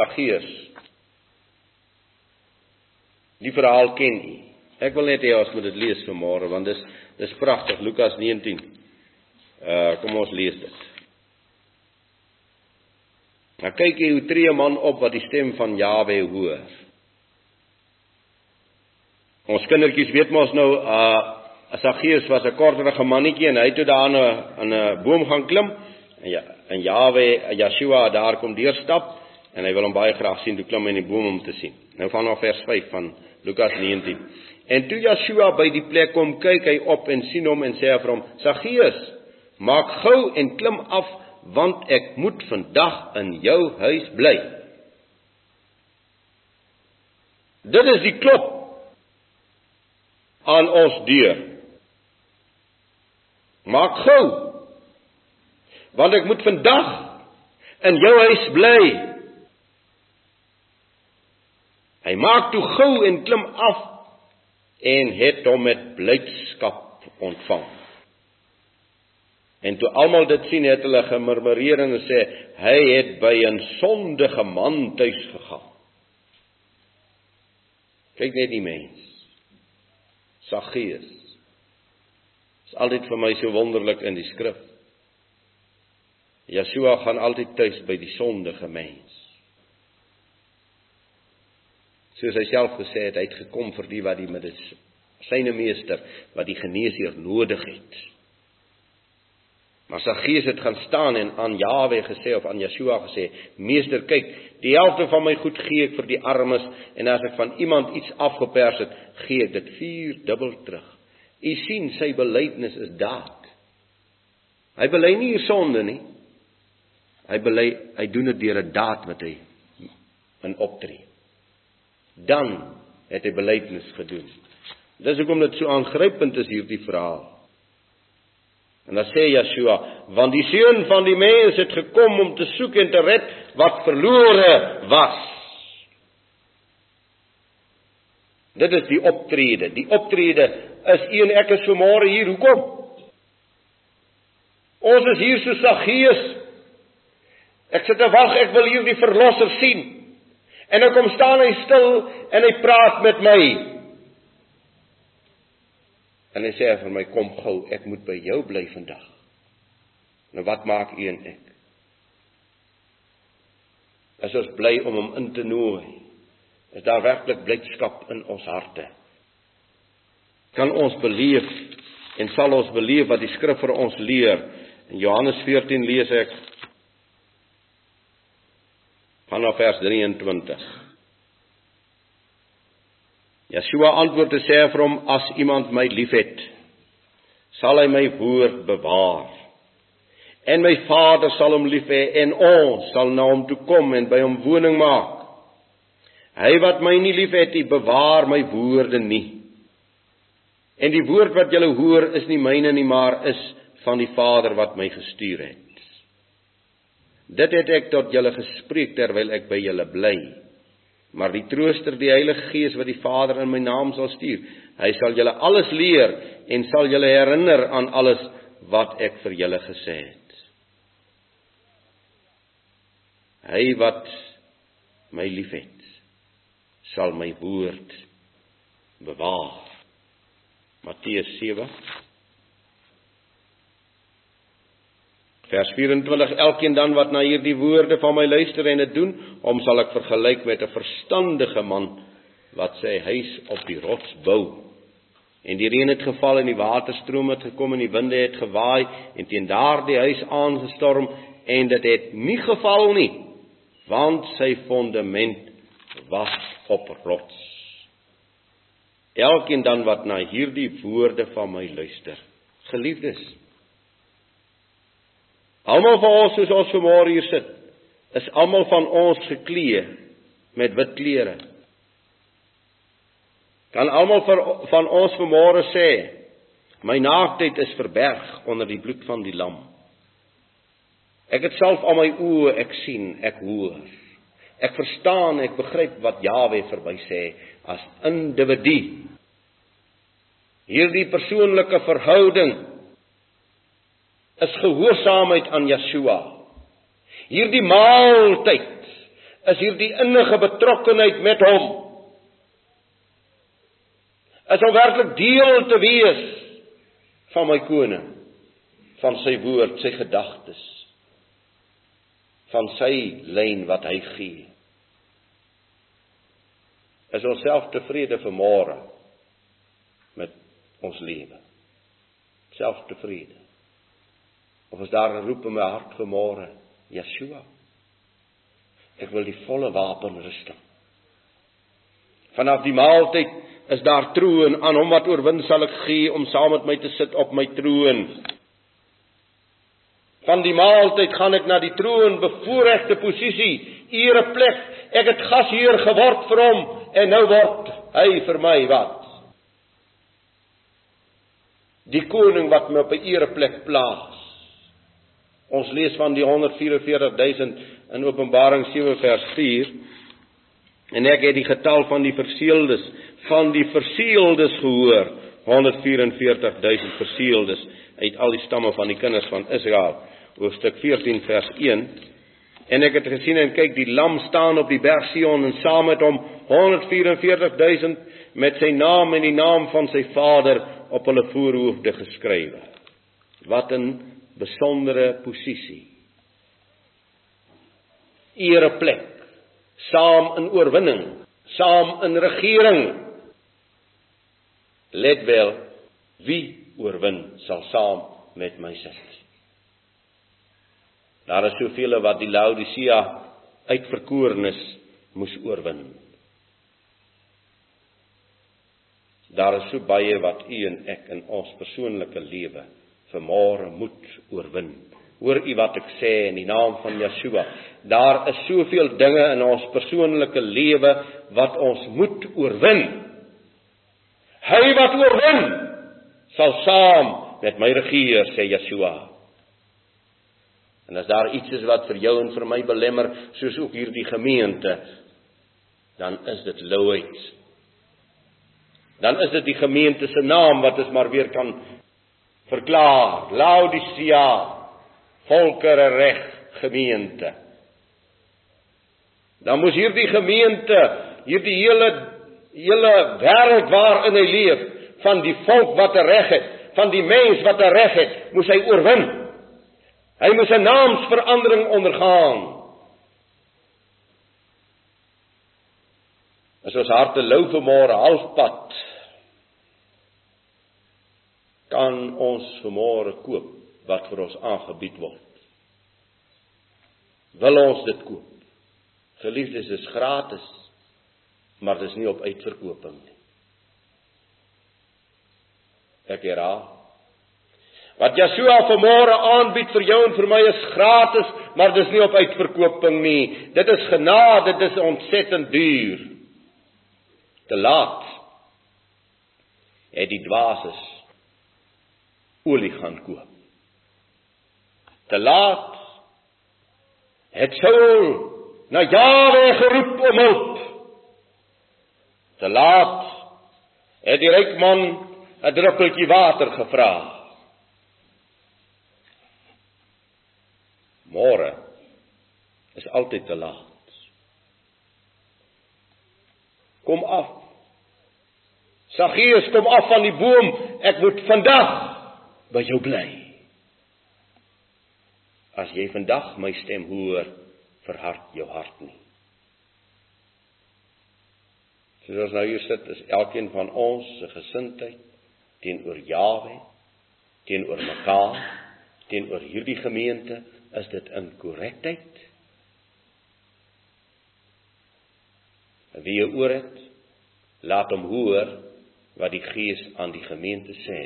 Saggeus. Die verhaal ken u. Ek wil net hê ons moet dit lees vanmôre want dis dis pragtig Lukas 19. Uh kom ons lees dit. Nou kyk jy hoe tree 'n man op wat die stem van Jawe hoor. Ons kindertjies weet mos nou uh Saggeus was 'n korterige mannetjie en hy het toe daar aan 'n aan 'n boom gaan klim en ja en Jawe Yeshua daar kom deurstap en hy wil hom baie graag sien toe klim in die boom om te sien. Nou vanaf vers 5 van Lukas 19. En toe Yeshua by die plek kom, kyk hy op en sien hom en sê vir hom: "Saggeus, maak gou en klim af want ek moet vandag in jou huis bly." Dit is die klop aan ons deur. Maak gou. Want ek moet vandag in jou huis bly. Hy maak toe gou en klim af en het hom met blydskap ontvang. En toe almal dit sien, het hulle gemurmureer en gesê hy het by 'n sondige man tuis gegaan. Kyk net die mens. Saggeus. Is altyd vir my so wonderlik in die skrif. Yeshua gaan altyd tuis by die sondige mens. Soos hy self gesê het, hy het gekom vir die wat die met syne meester wat die geneesheer nodig het. Maar sy gees het gaan staan en aan Jawe gesê of aan Yeshua gesê: "Meester, kyk, die helfte van my goed gee ek vir die armes en as ek van iemand iets afgepers het, gee ek dit vier dubbel terug." U sien sy belydenis is daad. Hy bely nie hier sonde nie. Hy bely hy doen dit deur 'n daad wat hy in optree. Dan het hy belydenis gedoen. Dis hoekom dit so aangrypend is hierdie verhaal. En dan sê Yeshua, want die seun van die mens het gekom om te soek en te red wat verlore was. Dit is die optrede. Die optrede is u en ek is vanmôre hier. Hoekom? Ons is hier so Saggeus. Ek sit en wag, ek wil hier die verlosser sien. En ek kom staan hy stil en hy praat met my. En hy sê vir my kom gou, ek moet by jou bly vandag. Nou wat maak u en ek? As ons bly om hom in te nooi, is daar werklik blydskap in ons harte. Kan ons beleef en sal ons beleef wat die skrif vir ons leer. In Johannes 14 lees ek vanaf vers 23. Yeshua antwoord en sê vir hom as iemand my liefhet sal hy my woord bewaar. En my Vader sal hom lief hê en ons sal na hom toe kom en by hom woning maak. Hy wat my nie liefhet nie bewaar my woorde nie. En die woord wat julle hoor is nie myne nie maar is van die Vader wat my gestuur het dit het ek tot julle gespreek terwyl ek by julle bly Maar die Trooster, die Heilige Gees wat die Vader in my naam sal stuur, hy sal julle alles leer en sal julle herinner aan alles wat ek vir julle gesê het. Hy wat my liefhet, sal my woord bewaar. Matteus 7 Vers 24 Elkeen dan wat na hierdie woorde van my luister en dit doen, hom sal ek vergelyk met 'n verstandige man wat sy huis op die rots bou. En die reën het geval en die waterstrome het gekom en die winde het gewaai en teen daardie huis aangestorm en dit het nie geval nie want sy fondament was op rots. Elkeen dan wat na hierdie woorde van my luister, geliefdes, Almal van ons soos ons vanmôre hier sit, is almal van ons geklee met wit klere. Kan almal van ons vanmôre sê, my naaktheid is verberg onder die bloed van die lam. Ek het self aan my oë ek sien, ek hoor. Ek verstaan, ek begryp wat Jawe verby sê as individu. Hierdie persoonlike verhouding is gehoorsaamheid aan Yeshua. Hierdie maaltyd is hierdie innige betrokkenheid met hom. Is om werklik deel te wees van my koning, van sy woord, sy gedagtes, van sy lyn wat hy gee. Is ons self tevrede vir môre met ons lewe? Self tevrede. Of is daar 'n roep in my hart môre, Yeshua? Ek wil die volle wapenrusting. Vanaf die maaltyd is daar troon aan hom wat oorwin sal ek gee om saam met my te sit op my troon. Van die maaltyd gaan ek na die troon, bevoorregte posisie, ereplek. Ek het gasheer geword vir hom en nou word hy vir my wat? Die koning wat my op 'n ereplek plaas. Ons lees van die 144000 in Openbaring 7 vers 4. En ek het die getal van die verseeldes, van die verseeldes gehoor, 144000 verseeldes uit al die stamme van die kinders van Israel. Hoofstuk 14 vers 1. En ek het gesien en kyk die lam staan op die berg Sion en saam met hom 144000 met sy naam en die naam van sy Vader op hulle voorhoofde geskrywe. Wat 'n besondere posisie. Ereplek, saam in oorwinning, saam in regering. Let wel, wie oorwin sal saam met my sit. Daar is soveel wat die Laodicea uitverkorenes moes oorwin. Daar is so baie wat u en ek in ons persoonlike lewe vermore moet oorwin. Hoor u wat ek sê in die naam van Yeshua? Daar is soveel dinge in ons persoonlike lewe wat ons moet oorwin. Hy wat oorwin sal saam met my regeer, sê Yeshua. En as daar iets is wat vir jou en vir my belemmer, soos ook hierdie gemeente, dan is dit louheid. Dan is dit die gemeente se naam wat ons maar weer kan verklaar Laodicea volkere reg gemeente. Dan moes hierdie gemeente hierdie hele hele wêreld waarin hy leef van die volk wat reg het van die mens wat reg het moes hy oorwin. Hy moes 'n naamsverandering ondergaan. As ons harte lou vir môre halfpad kan ons vanmôre koop wat vir ons aangebied word. Wil ons dit koop? Geliefdes, dit is gratis, maar dit is nie op uitverkoping nie. Ek herhaal. Wat Yeshua vanmôre aanbied vir jou en vir my is gratis, maar dit is nie op uitverkoping nie. Dit is genade, dit is ontsettend duur. Te laat. Het die dwaases olie gaan koop. Te laat het Saul na Jawe geroep om hulp. Te laat het die ryk man 'n druppeltjie water gevra. Môre is altyd te laat. Kom af. Saggeus kom af van die boom. Ek moet vandag by jou bly. As jy vandag my stem hoor, verhard jou hart nie. Soos ons nou hier sit, is elkeen van ons se gesindheid teenoor Jawe, teenoor mekaar, teenoor hierdie gemeente, is dit in korrektheid? Wie oor het, laat hom hoor wat die Gees aan die gemeente sê.